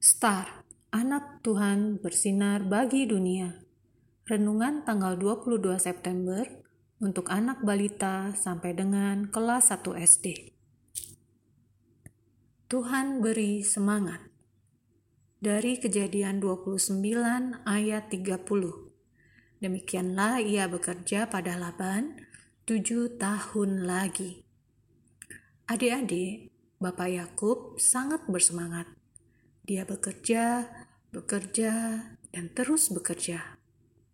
Star, anak Tuhan bersinar bagi dunia. Renungan tanggal 22 September untuk anak balita sampai dengan kelas 1 SD. Tuhan beri semangat. Dari kejadian 29 ayat 30. Demikianlah ia bekerja pada Laban tujuh tahun lagi. Adik-adik, Bapak Yakub sangat bersemangat dia bekerja, bekerja, dan terus bekerja.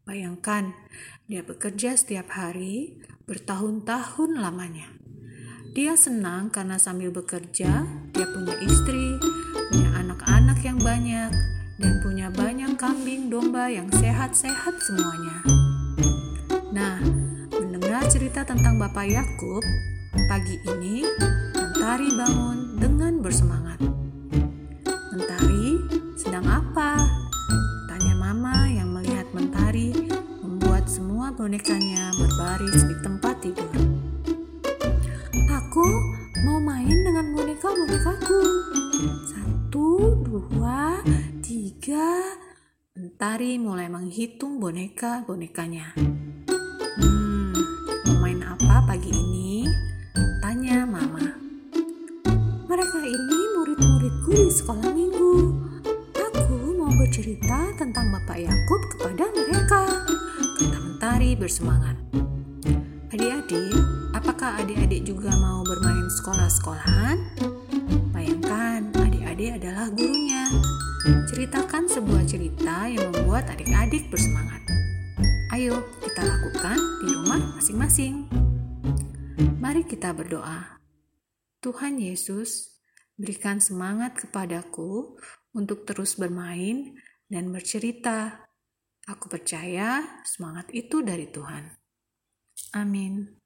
Bayangkan, dia bekerja setiap hari bertahun-tahun lamanya. Dia senang karena sambil bekerja, dia punya istri, punya anak-anak yang banyak, dan punya banyak kambing domba yang sehat-sehat semuanya. Nah, mendengar cerita tentang Bapak Yakub, pagi ini Mentari bangun dengan bersemangat. Mentari, sedang apa? Tanya Mama yang melihat Mentari membuat semua bonekanya berbaris di tempat tidur. Aku mau main dengan boneka-bonekaku. Satu, dua, tiga. Mentari mulai menghitung boneka-bonekanya. Hmm, mau main apa pagi ini? Tanya Mama. Mereka ini murid-muridku di sekolah minggu. Bercerita tentang Bapak Yakub kepada mereka. Kata Mentari bersemangat. Adik-adik, apakah adik-adik juga mau bermain sekolah-sekolahan? Bayangkan, adik-adik adalah gurunya. Ceritakan sebuah cerita yang membuat adik-adik bersemangat. Ayo, kita lakukan di rumah masing-masing. Mari kita berdoa. Tuhan Yesus, berikan semangat kepadaku untuk terus bermain dan bercerita. Aku percaya semangat itu dari Tuhan. Amin.